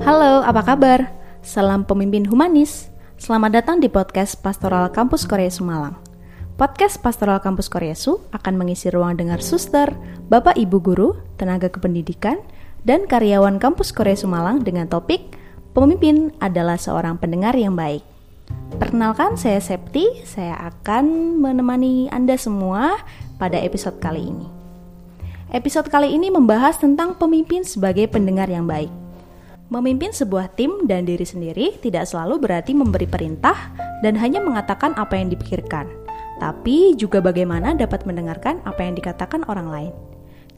Halo, apa kabar? Salam pemimpin humanis. Selamat datang di podcast Pastoral Kampus Korea Sumalang. Podcast Pastoral Kampus Korea Su akan mengisi ruang dengar suster, bapak ibu guru, tenaga kependidikan, dan karyawan kampus Korea Sumalang dengan topik Pemimpin adalah seorang pendengar yang baik. Perkenalkan, saya Septi. Saya akan menemani Anda semua pada episode kali ini. Episode kali ini membahas tentang pemimpin sebagai pendengar yang baik. Memimpin sebuah tim dan diri sendiri tidak selalu berarti memberi perintah dan hanya mengatakan apa yang dipikirkan, tapi juga bagaimana dapat mendengarkan apa yang dikatakan orang lain.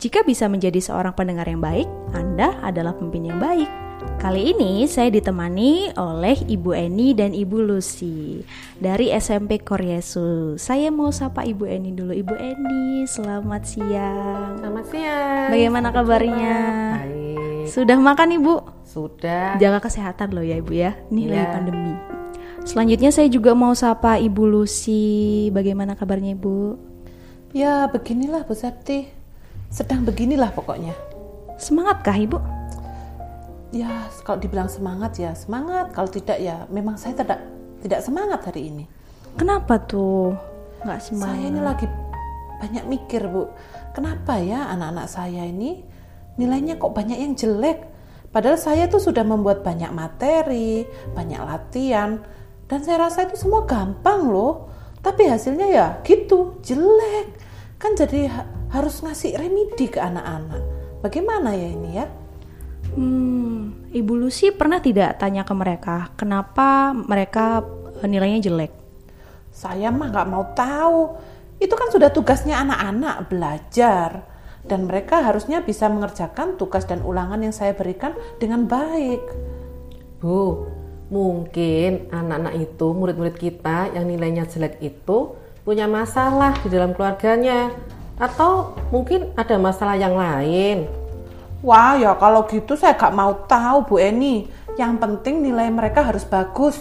Jika bisa menjadi seorang pendengar yang baik, Anda adalah pemimpin yang baik. Kali ini saya ditemani oleh Ibu Eni dan Ibu Lucy dari SMP Koryesu. Saya mau sapa Ibu Eni dulu. Ibu Eni, selamat siang. Selamat siang. Bagaimana kabarnya? Baik. Sudah makan Ibu? Sudah. Jaga kesehatan loh ya Ibu ya. Ini Iya. lagi pandemi. Selanjutnya saya juga mau sapa Ibu Lucy. Bagaimana kabarnya Ibu? Ya beginilah Bu Septi. Sedang beginilah pokoknya. Semangat kah Ibu? Ya kalau dibilang semangat ya semangat. Kalau tidak ya memang saya tidak tidak semangat hari ini. Kenapa tuh? Nggak semangat. Saya ini lagi banyak mikir Bu. Kenapa ya anak-anak saya ini nilainya kok banyak yang jelek? Padahal saya tuh sudah membuat banyak materi, banyak latihan, dan saya rasa itu semua gampang loh. Tapi hasilnya ya gitu, jelek. Kan jadi ha- harus ngasih remedi ke anak-anak. Bagaimana ya ini ya? Hmm, Ibu Lucy pernah tidak tanya ke mereka kenapa mereka eh, nilainya jelek? Saya mah nggak mau tahu. Itu kan sudah tugasnya anak-anak belajar. Dan mereka harusnya bisa mengerjakan tugas dan ulangan yang saya berikan dengan baik. Bu, mungkin anak-anak itu, murid-murid kita yang nilainya jelek itu punya masalah di dalam keluarganya. Atau mungkin ada masalah yang lain. Wah ya kalau gitu saya gak mau tahu Bu Eni. Yang penting nilai mereka harus bagus.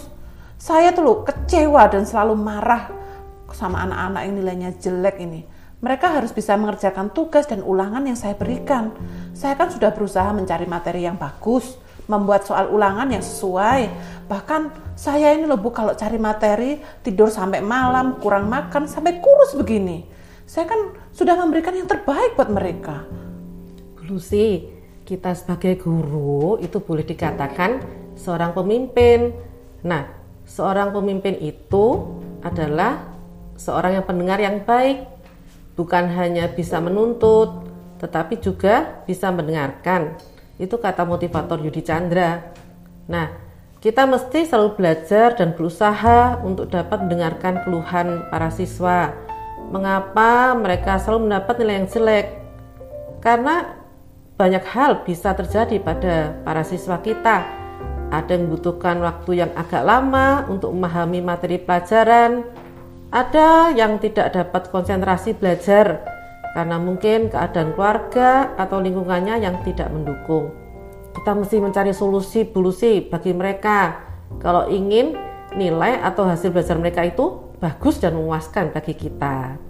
Saya tuh loh kecewa dan selalu marah sama anak-anak yang nilainya jelek ini. Mereka harus bisa mengerjakan tugas dan ulangan yang saya berikan. Saya kan sudah berusaha mencari materi yang bagus, membuat soal ulangan yang sesuai. Bahkan saya ini loh Bu kalau cari materi tidur sampai malam, kurang makan sampai kurus begini. Saya kan sudah memberikan yang terbaik buat mereka. Bu Lucy, kita sebagai guru itu boleh dikatakan seorang pemimpin. Nah, seorang pemimpin itu adalah seorang yang pendengar yang baik. Bukan hanya bisa menuntut, tetapi juga bisa mendengarkan. Itu kata motivator Yudi Chandra. Nah, kita mesti selalu belajar dan berusaha untuk dapat mendengarkan keluhan para siswa. Mengapa mereka selalu mendapat nilai yang jelek? Karena banyak hal bisa terjadi pada para siswa kita. Ada yang membutuhkan waktu yang agak lama untuk memahami materi pelajaran. Ada yang tidak dapat konsentrasi belajar karena mungkin keadaan keluarga atau lingkungannya yang tidak mendukung. Kita mesti mencari solusi bulusi bagi mereka. Kalau ingin nilai atau hasil belajar mereka itu bagus dan memuaskan bagi kita.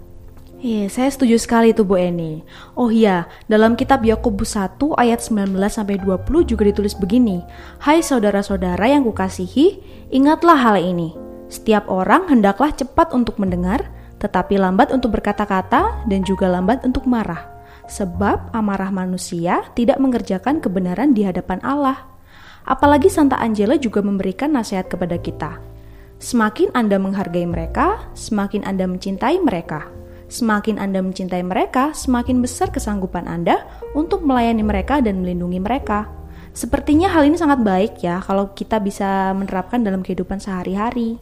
Iya, saya setuju sekali tuh Bu Eni. Oh iya, dalam kitab Yakobus 1 ayat 19 sampai 20 juga ditulis begini. Hai saudara-saudara yang kukasihi, ingatlah hal ini. Setiap orang hendaklah cepat untuk mendengar, tetapi lambat untuk berkata-kata dan juga lambat untuk marah. Sebab amarah manusia tidak mengerjakan kebenaran di hadapan Allah. Apalagi Santa Angela juga memberikan nasihat kepada kita. Semakin Anda menghargai mereka, semakin Anda mencintai mereka. Semakin Anda mencintai mereka, semakin besar kesanggupan Anda untuk melayani mereka dan melindungi mereka. Sepertinya hal ini sangat baik ya kalau kita bisa menerapkan dalam kehidupan sehari-hari.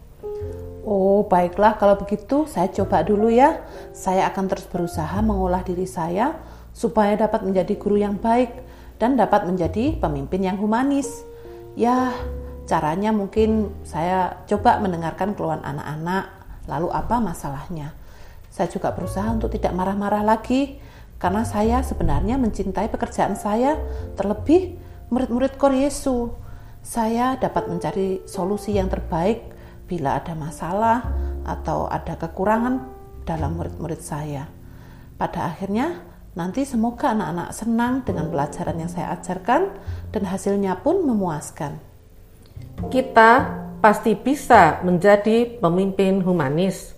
Oh, baiklah kalau begitu saya coba dulu ya. Saya akan terus berusaha mengolah diri saya supaya dapat menjadi guru yang baik dan dapat menjadi pemimpin yang humanis. Ya, caranya mungkin saya coba mendengarkan keluhan anak-anak, lalu apa masalahnya. Saya juga berusaha untuk tidak marah-marah lagi karena saya sebenarnya mencintai pekerjaan saya, terlebih murid-murid Kor Yesu. Saya dapat mencari solusi yang terbaik bila ada masalah atau ada kekurangan dalam murid-murid saya. Pada akhirnya, Nanti semoga anak-anak senang dengan pelajaran yang saya ajarkan dan hasilnya pun memuaskan. Kita pasti bisa menjadi pemimpin humanis.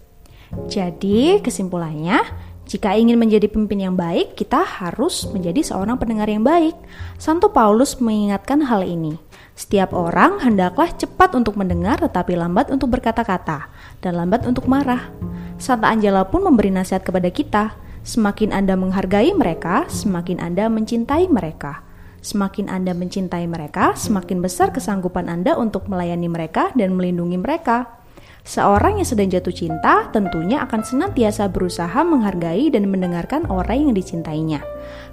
Jadi, kesimpulannya, jika ingin menjadi pemimpin yang baik, kita harus menjadi seorang pendengar yang baik. Santo Paulus mengingatkan hal ini. Setiap orang hendaklah cepat untuk mendengar tetapi lambat untuk berkata-kata dan lambat untuk marah. Santa Angela pun memberi nasihat kepada kita, semakin Anda menghargai mereka, semakin Anda mencintai mereka. Semakin Anda mencintai mereka, semakin besar kesanggupan Anda untuk melayani mereka dan melindungi mereka. Seorang yang sedang jatuh cinta tentunya akan senantiasa berusaha menghargai dan mendengarkan orang yang dicintainya.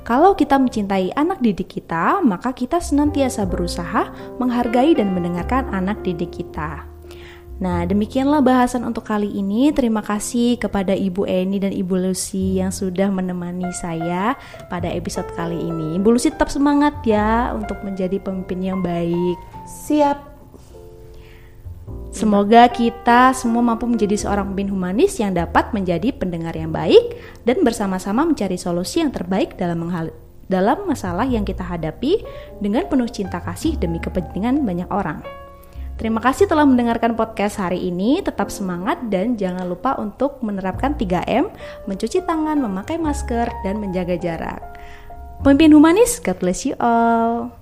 Kalau kita mencintai anak didik kita, maka kita senantiasa berusaha menghargai dan mendengarkan anak didik kita. Nah, demikianlah bahasan untuk kali ini. Terima kasih kepada Ibu Eni dan Ibu Lucy yang sudah menemani saya pada episode kali ini. Ibu Lucy tetap semangat ya untuk menjadi pemimpin yang baik. Siap. Semoga kita semua mampu menjadi seorang pemimpin humanis yang dapat menjadi pendengar yang baik dan bersama-sama mencari solusi yang terbaik dalam dalam masalah yang kita hadapi dengan penuh cinta kasih demi kepentingan banyak orang. Terima kasih telah mendengarkan podcast hari ini. Tetap semangat dan jangan lupa untuk menerapkan 3M, mencuci tangan, memakai masker, dan menjaga jarak. Pemimpin humanis, God bless you all.